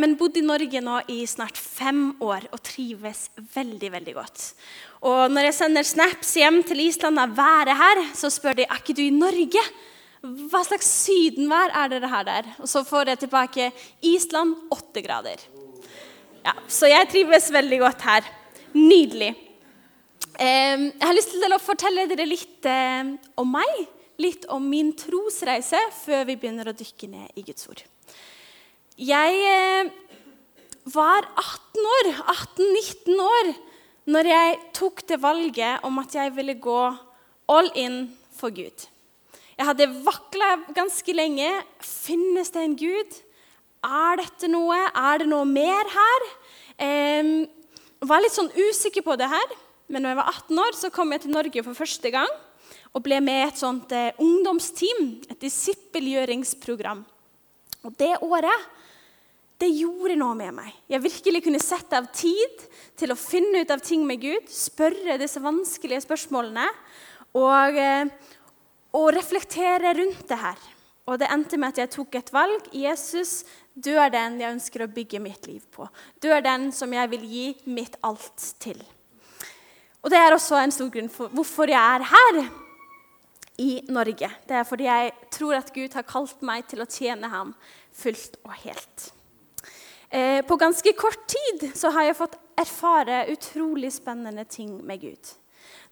men bodd i Norge nå i snart fem år og trives veldig veldig godt. Og Når jeg sender snaps hjem til Island av været her, så spør de er ikke du i Norge. Hva slags sydenvær er dere her der? Og så får jeg tilbake Island åtte grader. Ja, så jeg trives veldig godt her. Nydelig. Jeg har lyst til å fortelle dere litt eh, om meg, litt om min trosreise, før vi begynner å dykke ned i Guds ord. Jeg eh, var 18 år, 18-19 år når jeg tok det valget om at jeg ville gå all in for Gud. Jeg hadde vakla ganske lenge. Finnes det en Gud? Er dette noe? Er det noe mer her? Jeg var litt sånn usikker på det her. Men når jeg var 18 år, så kom jeg til Norge for første gang og ble med i et sånt eh, ungdomsteam, et disippelgjøringsprogram. Og det året det gjorde noe med meg. Jeg virkelig kunne sette av tid til å finne ut av ting med Gud, spørre disse vanskelige spørsmålene og, eh, og reflektere rundt det her. Og det endte med at jeg tok et valg. Jesus, du er den jeg ønsker å bygge mitt liv på. Du er den som jeg vil gi mitt alt til. Og Det er også en stor grunn for hvorfor jeg er her i Norge. Det er fordi jeg tror at Gud har kalt meg til å tjene ham fullt og helt. Eh, på ganske kort tid så har jeg fått erfare utrolig spennende ting med Gud.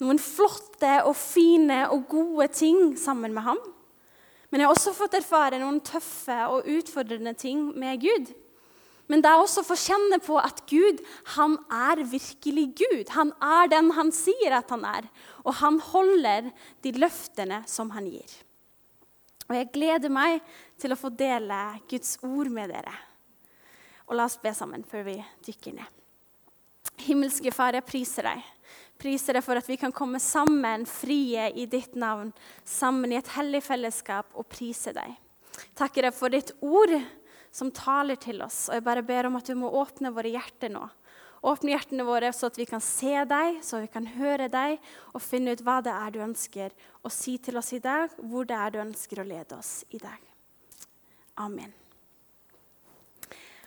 Noen flotte og fine og gode ting sammen med ham. Men jeg har også fått erfare noen tøffe og utfordrende ting med Gud. Men det er også å få kjenne på at Gud han er virkelig Gud. Han er den han sier at han er, og han holder de løftene som han gir. Og Jeg gleder meg til å få dele Guds ord med dere. Og La oss be sammen før vi dykker ned. Himmelske Far, jeg priser deg priser deg for at vi kan komme sammen frie i ditt navn, sammen i et hellig fellesskap og prise deg. Takker deg for ditt ord som taler til oss. Og jeg bare ber om at du må åpne våre hjerter nå. Åpne hjertene våre så at vi kan se deg, så vi kan høre deg og finne ut hva det er du ønsker å si til oss i dag, hvor det er du ønsker å lede oss i dag. Amen.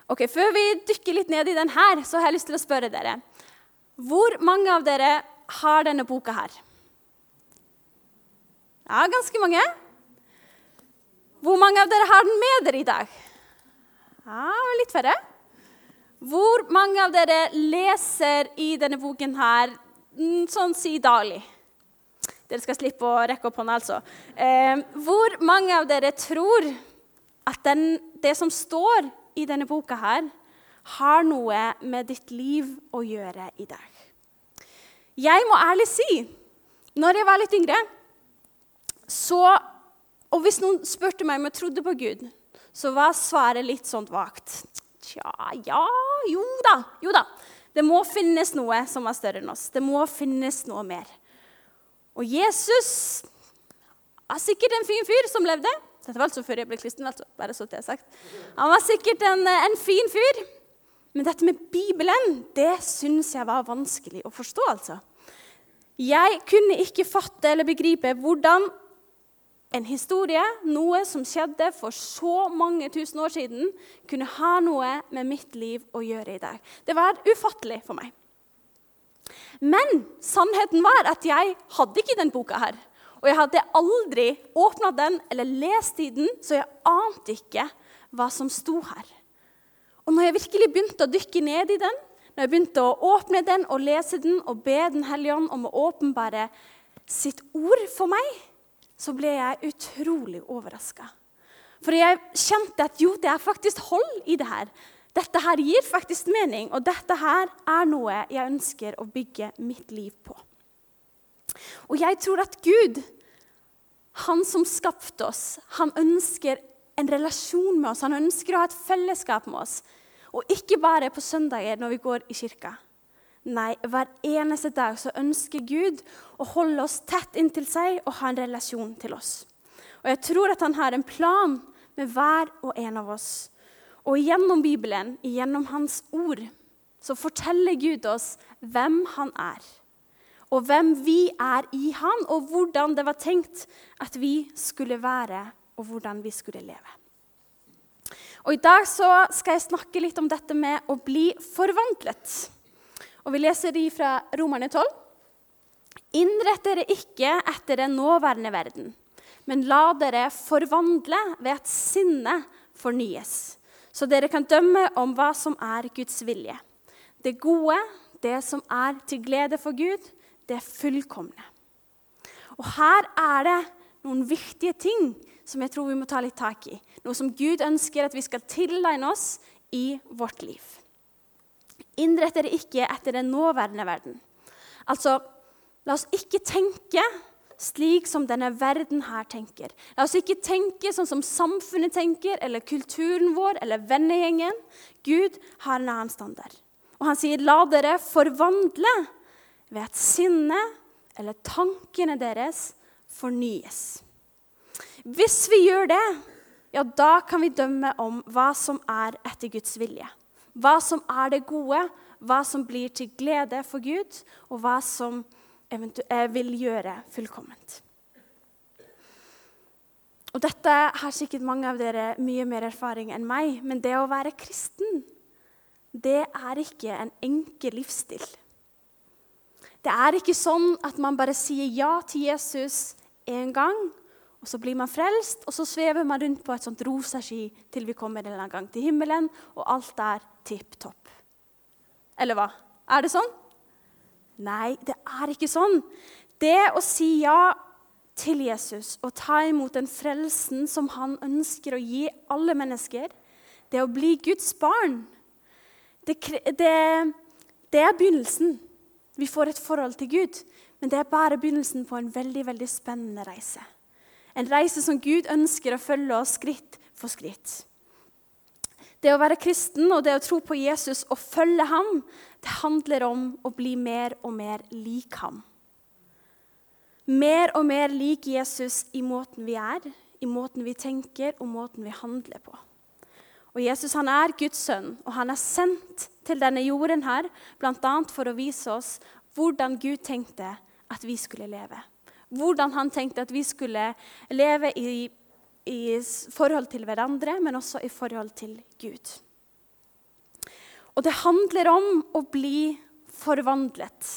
Ok, Før vi dykker litt ned i den her, så har jeg lyst til å spørre dere. Hvor mange av dere har denne boka her? Ja, ganske mange. Hvor mange av dere har den med dere i dag? Ja, litt færre. Hvor mange av dere leser i denne boken her mm, sånn si daglig? Dere skal slippe å rekke opp hånda, altså. Eh, hvor mange av dere tror at den, det som står i denne boka her, har noe med ditt liv å gjøre i dag. Jeg må ærlig si, når jeg var litt yngre så, Og hvis noen spurte meg om jeg trodde på Gud, så var svaret litt sånn vagt. Tja, ja, jo da, jo da. Det må finnes noe som er større enn oss. Det må finnes noe mer. Og Jesus er sikkert en fin fyr som levde. Dette var altså før jeg ble kristen. altså, bare så det sagt. Han var sikkert en, en fin fyr. Men dette med Bibelen det syns jeg var vanskelig å forstå. altså. Jeg kunne ikke fatte eller begripe hvordan en historie, noe som skjedde for så mange tusen år siden, kunne ha noe med mitt liv å gjøre i dag. Det var ufattelig for meg. Men sannheten var at jeg hadde ikke den boka her. Og jeg hadde aldri åpna den eller lest i den, så jeg ante ikke hva som sto her. Og når jeg virkelig begynte å dykke ned i den, når jeg begynte å åpne den og lese den og be Den hellige ånd om å åpenbare sitt ord for meg, så ble jeg utrolig overraska. For jeg kjente at jo, det er faktisk hold i det her. Dette her gir faktisk mening, og dette her er noe jeg ønsker å bygge mitt liv på. Og jeg tror at Gud, han som skapte oss, han ønsker en relasjon med oss. Han ønsker å ha et fellesskap med oss. Og ikke bare på søndager når vi går i kirka. Nei, hver eneste dag så ønsker Gud å holde oss tett inntil seg og ha en relasjon til oss. Og jeg tror at han har en plan med hver og en av oss. Og gjennom Bibelen, gjennom Hans ord, så forteller Gud oss hvem han er. Og hvem vi er i han, og hvordan det var tenkt at vi skulle være, og hvordan vi skulle leve. Og I dag så skal jeg snakke litt om dette med å bli forvandlet. Og Vi leser de fra Romerne 12. Innrett dere ikke etter den nåværende verden, men la dere forvandle ved at sinnet fornyes, så dere kan dømme om hva som er Guds vilje. Det gode, det som er til glede for Gud, det fullkomne. Og her er det noen viktige ting som jeg tror vi må ta litt tak i. Noe som Gud ønsker at vi skal tilegne oss i vårt liv. Innrett dere ikke etter den nåværende verden. Altså, la oss ikke tenke slik som denne verden her tenker. La oss ikke tenke sånn som samfunnet tenker, eller kulturen vår eller vennegjengen. Gud har en annen standard. Og han sier, 'La dere forvandle ved at sinnet eller tankene deres fornyes. Hvis vi gjør det, ja, da kan vi dømme om hva som er etter Guds vilje. Hva som er det gode, hva som blir til glede for Gud, og hva som eh, vil gjøre fullkomment. Og Dette har sikkert mange av dere mye mer erfaring enn meg, men det å være kristen, det er ikke en enkel livsstil. Det er ikke sånn at man bare sier ja til Jesus én gang, og så blir man frelst, og så svever man rundt på et sånt rosa ski til vi kommer en gang til himmelen, og alt er tipp topp. Eller hva? Er det sånn? Nei, det er ikke sånn. Det å si ja til Jesus og ta imot den frelsen som han ønsker å gi alle mennesker, det å bli Guds barn, det, det, det er begynnelsen. Vi får et forhold til Gud, men det er bare begynnelsen på en veldig, veldig spennende reise. En reise som Gud ønsker å følge oss skritt for skritt. Det å være kristen og det å tro på Jesus og følge ham, det handler om å bli mer og mer lik ham. Mer og mer lik Jesus i måten vi er, i måten vi tenker og måten vi handler på. Og Jesus han er Guds sønn, og han er sendt til denne jorden her, bl.a. for å vise oss hvordan Gud tenkte at vi skulle leve. Hvordan han tenkte at vi skulle leve i, i forhold til hverandre, men også i forhold til Gud. Og det handler om å bli forvandlet.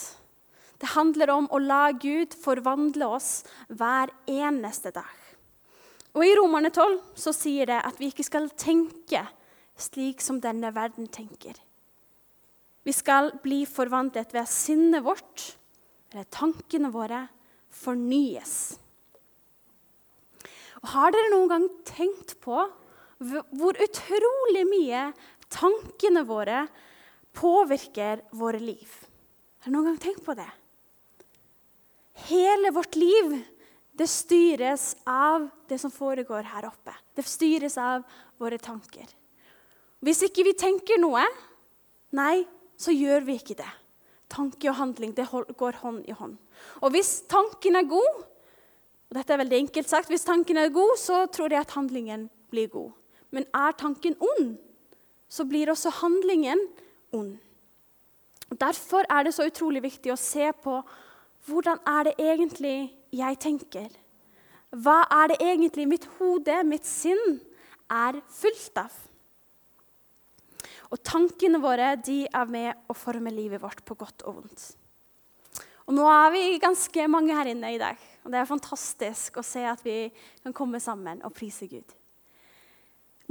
Det handler om å la Gud forvandle oss hver eneste dag. Og I Romerne 12 så sier det at vi ikke skal tenke slik som denne verden tenker. Vi skal bli forvandlet ved at sinnet vårt, eller tankene våre, fornyes. Og har dere noen gang tenkt på hvor utrolig mye tankene våre påvirker våre liv? Har dere noen gang tenkt på det? Hele vårt liv det styres av det som foregår her oppe. Det styres av våre tanker. Hvis ikke vi tenker noe, nei, så gjør vi ikke det. Tanke og handling det går hånd i hånd. Og hvis tanken er god, og dette er veldig enkelt sagt, hvis tanken er god, så tror jeg at handlingen blir god. Men er tanken ond, så blir også handlingen ond. Derfor er det så utrolig viktig å se på hvordan er det egentlig jeg tenker? Hva er det egentlig mitt hode, mitt sinn, er fullt av? Og tankene våre de er med å forme livet vårt på godt og vondt. Og nå er vi ganske mange her inne i dag, og det er fantastisk å se at vi kan komme sammen og prise Gud.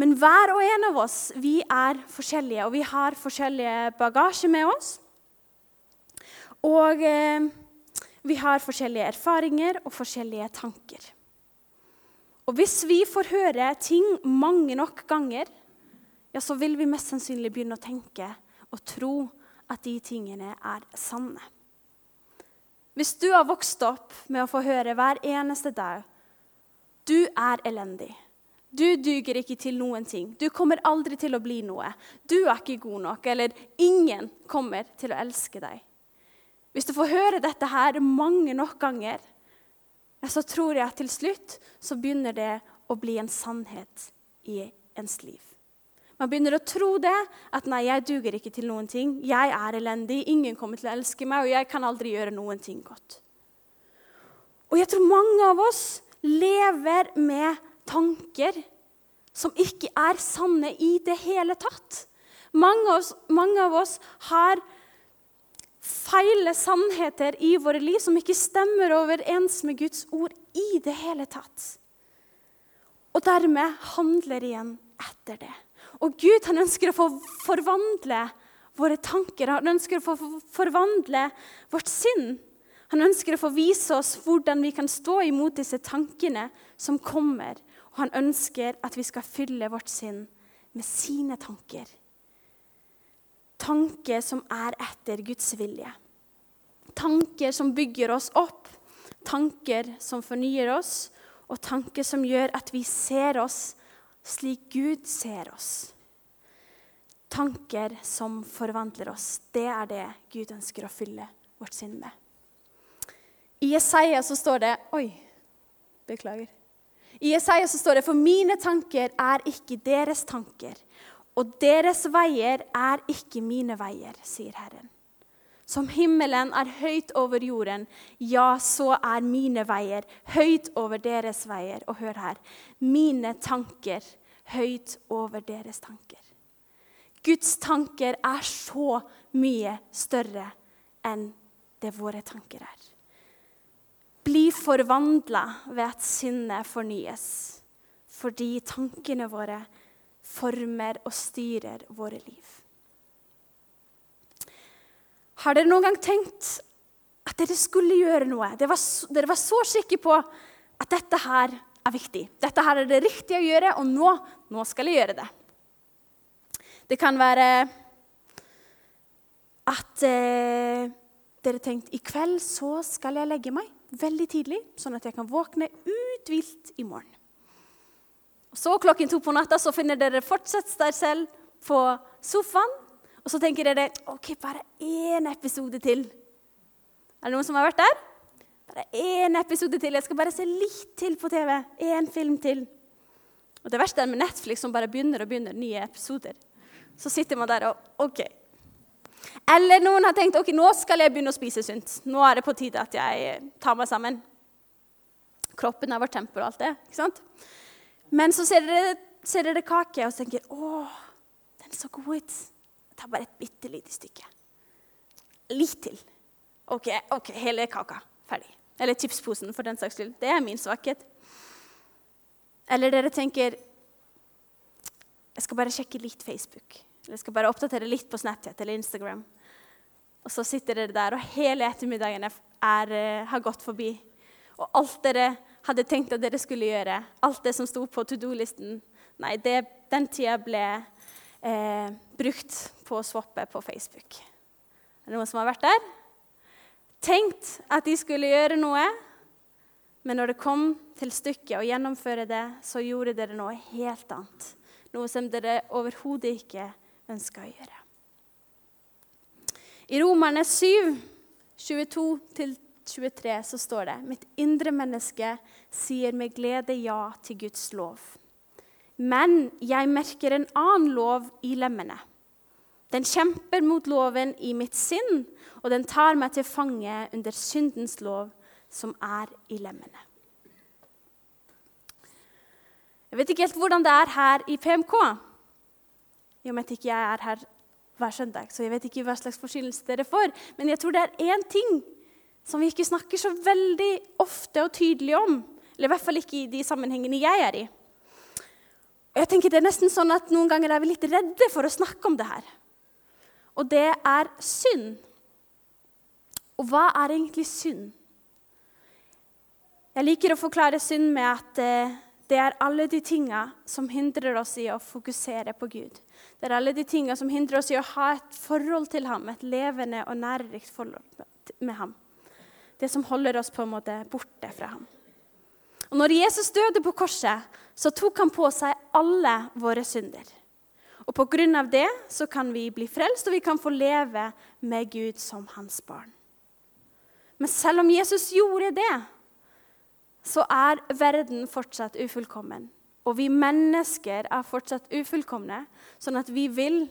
Men hver og en av oss vi er forskjellige, og vi har forskjellige bagasje med oss. Og eh, vi har forskjellige erfaringer og forskjellige tanker. Og hvis vi får høre ting mange nok ganger, ja, så vil vi mest sannsynlig begynne å tenke og tro at de tingene er sanne. Hvis du har vokst opp med å få høre hver eneste dag du er elendig, du duger ikke til noen ting, du kommer aldri til å bli noe, du er ikke god nok, eller ingen kommer til å elske deg hvis du får høre dette her mange nok ganger, så tror jeg at til slutt så begynner det å bli en sannhet i ens liv. Man begynner å tro det, at nei, jeg duger ikke til noen ting. Jeg er elendig, ingen kommer til å elske meg, og jeg kan aldri gjøre noen ting godt. Og jeg tror mange av oss lever med tanker som ikke er sanne i det hele tatt. Mange av oss, mange av oss har feile sannheter i våre liv som ikke stemmer overens med Guds ord i det hele tatt. Og dermed handler igjen etter det. Og Gud han ønsker å få forvandle våre tanker. Han ønsker å få forvandle vårt sinn. Han ønsker å få vise oss hvordan vi kan stå imot disse tankene som kommer. Og han ønsker at vi skal fylle vårt sinn med sine tanker. Tanker som er etter Guds vilje. Tanker som bygger oss opp, tanker som fornyer oss, og tanker som gjør at vi ser oss slik Gud ser oss. Tanker som forvandler oss. Det er det Gud ønsker å fylle vårt sinn med. I Jesaja så står det Oi, beklager. I Jesaja så står det For mine tanker er ikke deres tanker, og deres veier er ikke mine veier, sier Herren. Som himmelen er høyt over jorden, ja, så er mine veier høyt over deres veier. Og hør her mine tanker høyt over deres tanker. Guds tanker er så mye større enn det våre tanker er. Bli forvandla ved at sinnet fornyes, fordi tankene våre former og styrer våre liv. Har dere noen gang tenkt at dere skulle gjøre noe? Dere var, dere var så sikre på at dette her er viktig. Dette her er det riktige å gjøre, og nå, nå skal jeg gjøre det. Det kan være at eh, dere tenkte i kveld så skal jeg legge meg veldig tidlig, sånn at jeg kan våkne uthvilt i morgen. Og Så klokken to på natta så finner dere fortsatt der selv på sofaen og så tenker dere ok, bare én episode til. Er det noen som har vært der? Bare én episode til. Jeg skal bare se litt til på TV. Én film til. Og Det verste er med Netflix, som bare begynner og begynner nye episoder. Så sitter man der og OK. Eller noen har tenkt ok, nå skal jeg begynne å spise sunt. Nå er det på tide at jeg tar meg sammen. Kroppen er vårt tempel og alt det. ikke sant? Men så ser dere, ser dere kake og tenker å, den så god ut tar bare et bitte lite stykke. Litt til. OK, ok, hele kaka. Ferdig. Eller chipsposen, for den saks skyld. Det er min svakhet. Eller dere tenker jeg skal bare sjekke litt Facebook. Eller jeg skal bare oppdatere litt på Snapchat eller Instagram. Og så sitter dere der, og hele ettermiddagen er, er, eh, har gått forbi. Og alt dere hadde tenkt at dere skulle gjøre, alt det som sto på to do-listen Nei, det, den tida ble eh, brukt på å swappe på Facebook. Er det noen som har vært der? Tenkt at de skulle gjøre noe, men når det kom til stykket å gjennomføre det, så gjorde dere noe helt annet. Noe som dere overhodet ikke ønska å gjøre. I Romerne 7, 22-23 så står det Mitt indre menneske sier med glede ja til Guds lov. Men jeg merker en annen lov i lemmene. Den kjemper mot loven i mitt sinn, og den tar meg til fange under syndens lov, som er i lemmene. Jeg vet ikke helt hvordan det er her i PMK. Med at ikke jeg er her hver søndag, så jeg vet ikke hva slags forsynelse dere får. Men jeg tror det er én ting som vi ikke snakker så veldig ofte og tydelig om. Eller i hvert fall ikke i de sammenhengene jeg er i. Jeg tenker det er nesten sånn at Noen ganger er vi litt redde for å snakke om det her. Og det er synd. Og hva er egentlig synd? Jeg liker å forklare synd med at eh, det er alle de tinga som hindrer oss i å fokusere på Gud. Det er alle de tinga som hindrer oss i å ha et forhold til ham, et levende og nærerikt forhold med ham. Det som holder oss på en måte borte fra ham. Og når Jesus døde på korset, så tok han på seg alle våre synder. Og på grunn av det så kan vi bli frelst, og vi kan få leve med Gud som hans barn. Men selv om Jesus gjorde det, så er verden fortsatt ufullkommen. Og vi mennesker er fortsatt ufullkomne, sånn at vi vil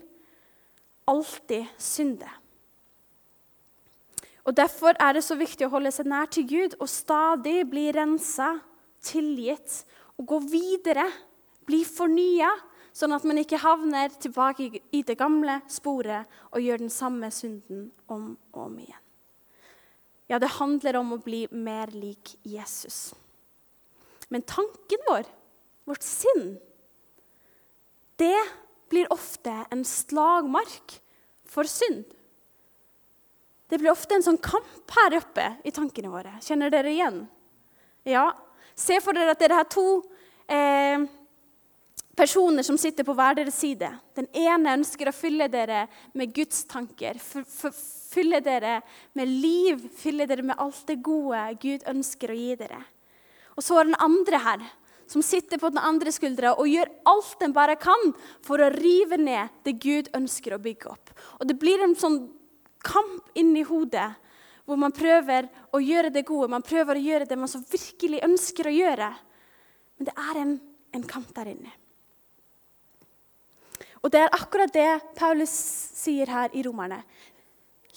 alltid synde. Og Derfor er det så viktig å holde seg nær til Gud og stadig bli rensa tilgitt og gå videre Bli fornya, sånn at man ikke havner tilbake i det gamle sporet og gjør den samme synden om og om igjen. Ja, det handler om å bli mer lik Jesus. Men tanken vår, vårt sinn, det blir ofte en slagmark for synd. Det blir ofte en sånn kamp her oppe i tankene våre. Kjenner dere igjen? Ja. Se for dere at dere har to eh, personer som sitter på hver deres side. Den ene ønsker å fylle dere med Guds tanker, fylle dere med liv, fylle dere med alt det gode Gud ønsker å gi dere. Og så er den andre her, som sitter på den andre skuldra og gjør alt den bare kan for å rive ned det Gud ønsker å bygge opp. Og Det blir en sånn kamp inni hodet hvor man prøver å gjøre det gode, man prøver å gjøre det man så virkelig ønsker å gjøre. Men det er en, en kamp der inne. Og det er akkurat det Paulus sier her i Romerne.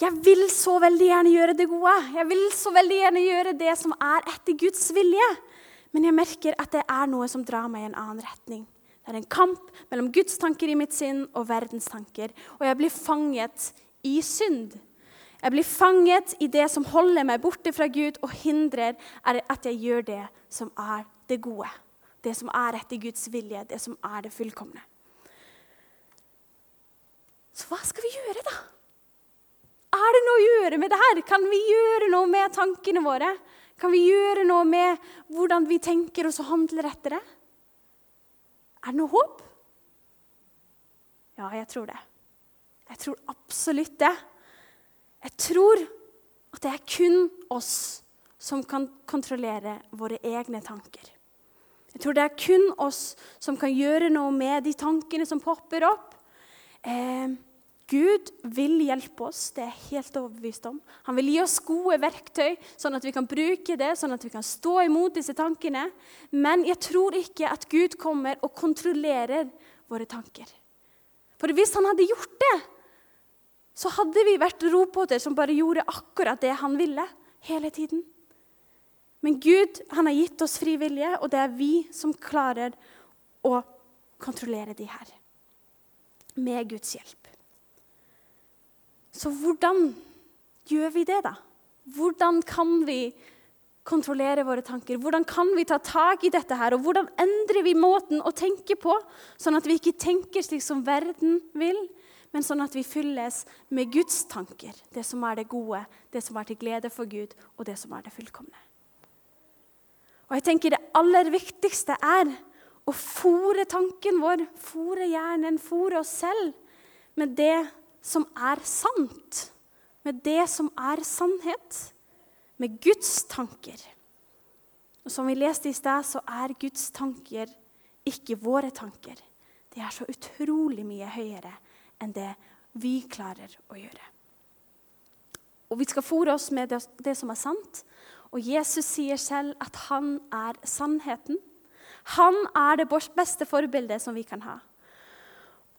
Jeg vil så veldig gjerne gjøre det gode. Jeg vil så veldig gjerne gjøre det som er etter Guds vilje. Men jeg merker at det er noe som drar meg i en annen retning. Det er en kamp mellom Guds tanker i mitt sinn og verdens tanker. Og jeg blir fanget i synd. Jeg blir fanget i det som holder meg borte fra Gud og hindrer at jeg gjør det som er det gode. Det som er etter Guds vilje, det som er det fullkomne. Så hva skal vi gjøre, da? Er det noe å gjøre med det her? Kan vi gjøre noe med tankene våre? Kan vi gjøre noe med hvordan vi tenker og handler etter det? Er det noe håp? Ja, jeg tror det. Jeg tror absolutt det. Jeg tror at det er kun oss som kan kontrollere våre egne tanker. Jeg tror det er kun oss som kan gjøre noe med de tankene som popper opp. Eh, Gud vil hjelpe oss, det er jeg helt overbevist om. Han vil gi oss gode verktøy, sånn at vi kan bruke det, sånn at vi kan stå imot disse tankene. Men jeg tror ikke at Gud kommer og kontrollerer våre tanker. For hvis han hadde gjort det, så hadde vi vært roboter som bare gjorde akkurat det han ville hele tiden. Men Gud han har gitt oss fri vilje, og det er vi som klarer å kontrollere de her med Guds hjelp. Så hvordan gjør vi det, da? Hvordan kan vi kontrollere våre tanker? Hvordan kan vi ta tak i dette her? Og hvordan endrer vi måten å tenke på, sånn at vi ikke tenker slik som verden vil, men sånn at vi fylles med Guds tanker, det som er det gode, det som er til glede for Gud, og det som er det fullkomne. Og jeg tenker Det aller viktigste er å fòre tanken vår, fòre hjernen, fòre oss selv med det som er sant. Med det som er sannhet. Med Guds tanker. Og Som vi leste i sted, så er Guds tanker ikke våre tanker. De er så utrolig mye høyere enn det vi klarer å gjøre. Og Vi skal fòre oss med det, det som er sant. Og Jesus sier selv at han er sannheten. Han er det beste forbildet som vi kan ha.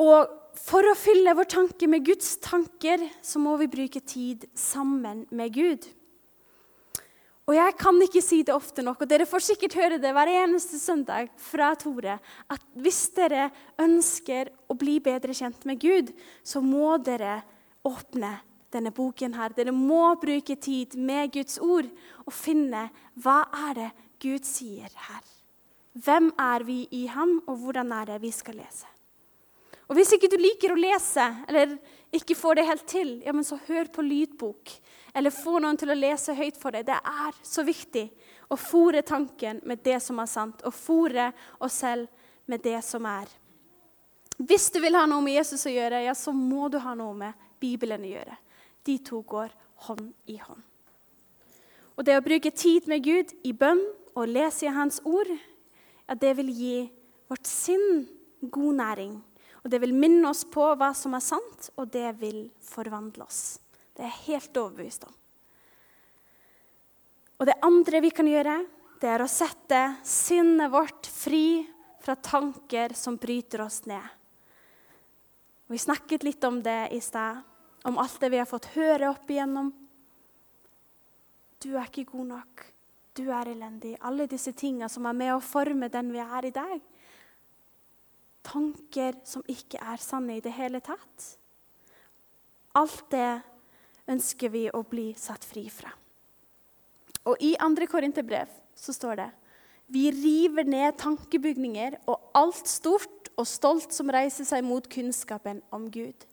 Og for å fylle vår tanke med Guds tanker, så må vi bruke tid sammen med Gud. Og jeg kan ikke si det ofte nok, og dere får sikkert høre det hver eneste søndag fra Tore, at hvis dere ønsker å bli bedre kjent med Gud, så må dere åpne denne boken her. Dere må bruke tid med Guds ord og finne hva er det Gud sier her. Hvem er vi i ham, og hvordan er det vi skal lese? Og Hvis ikke du liker å lese, eller ikke får det helt til, ja, men så hør på lydbok. Eller få noen til å lese høyt for deg. Det er så viktig å fòre tanken med det som er sant, og fòre oss selv med det som er. Hvis du vil ha noe med Jesus å gjøre, ja, så må du ha noe med Bibelen å gjøre. De to går hånd i hånd. Og det å bruke tid med Gud i bønn og lese i Hans ord ja, det vil gi vårt sinn god næring. Og det vil minne oss på hva som er sant, og det vil forvandle oss. Det er jeg helt overbevist om. Og det andre vi kan gjøre, det er å sette sinnet vårt fri fra tanker som bryter oss ned. Vi snakket litt om det i stad, om alt det vi har fått høre opp igjennom. Du er ikke god nok du er elendig. Alle disse tingene som er med å forme den vi er i dag. tanker som ikke er sanne i det hele tatt. Alt det ønsker vi å bli satt fri fra. Og I 2. Korinterbrev så står det vi river ned tankebygninger og alt stort og stolt som reiser seg mot kunnskapen om Gud.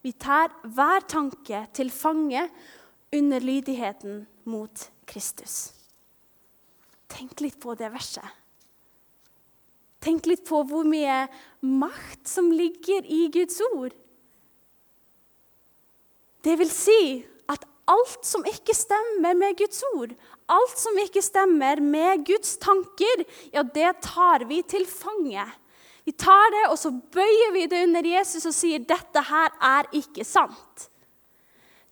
Vi tar hver tanke til fange under lydigheten mot Kristus. Tenk litt på det verset. Tenk litt på hvor mye makt som ligger i Guds ord. Det vil si at alt som ikke stemmer med Guds ord, alt som ikke stemmer med Guds tanker, ja, det tar vi til fange. Vi tar det, og så bøyer vi det under Jesus og sier dette her er ikke sant.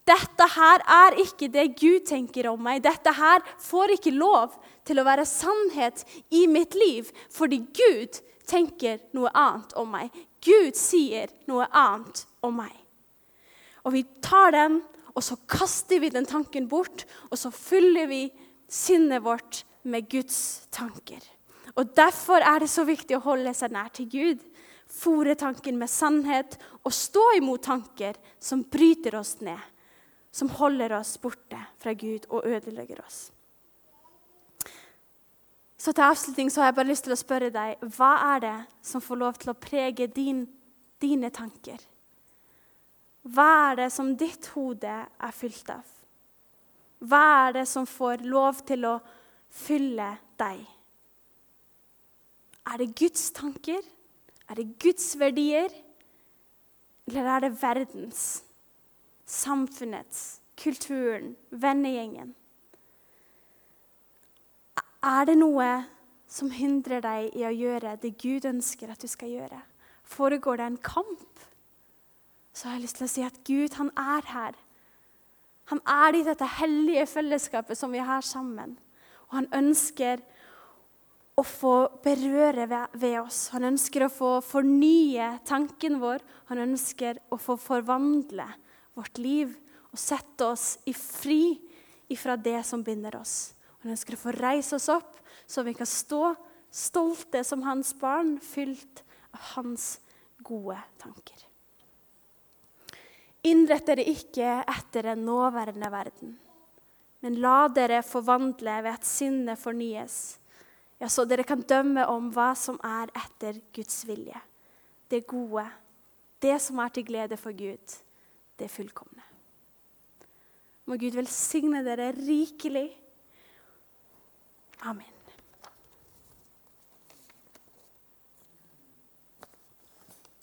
Dette her er ikke det Gud tenker om meg. Dette her får ikke lov til å være sannhet i mitt liv, fordi Gud tenker noe annet om meg. Gud sier noe annet om meg. Og vi tar den, og så kaster vi den tanken bort, og så fyller vi sinnet vårt med Guds tanker. Og Derfor er det så viktig å holde seg nær til Gud. Fòre tanken med sannhet og stå imot tanker som bryter oss ned. Som holder oss borte fra Gud og ødelegger oss. Så til avslutning så har jeg bare lyst til å spørre deg hva er det som får lov til å prege din, dine tanker? Hva er det som ditt hode er fylt av? Hva er det som får lov til å fylle deg? Er det Guds tanker? Er det Guds verdier? Eller er det verdens, samfunnets, kulturen, vennegjengen? Er det noe som hindrer deg i å gjøre det Gud ønsker at du skal gjøre? Foregår det en kamp? så har jeg lyst til å si at Gud, han er her. Han er i dette hellige fellesskapet som vi har sammen. Og han ønsker å få berøre ved oss. Han ønsker å få fornye tanken vår. Han ønsker å få forvandle vårt liv og sette oss i fri ifra det som binder oss. Han ønsker å få reise oss opp, så vi kan stå stolte som hans barn, fylt av hans gode tanker. Innrett dere ikke etter den nåværende verden, men la dere forvandle ved at sinnet fornyes, ja, så dere kan dømme om hva som er etter Guds vilje. Det gode, det som er til glede for Gud, det fullkomne. Må Gud velsigne dere rikelig. Amen.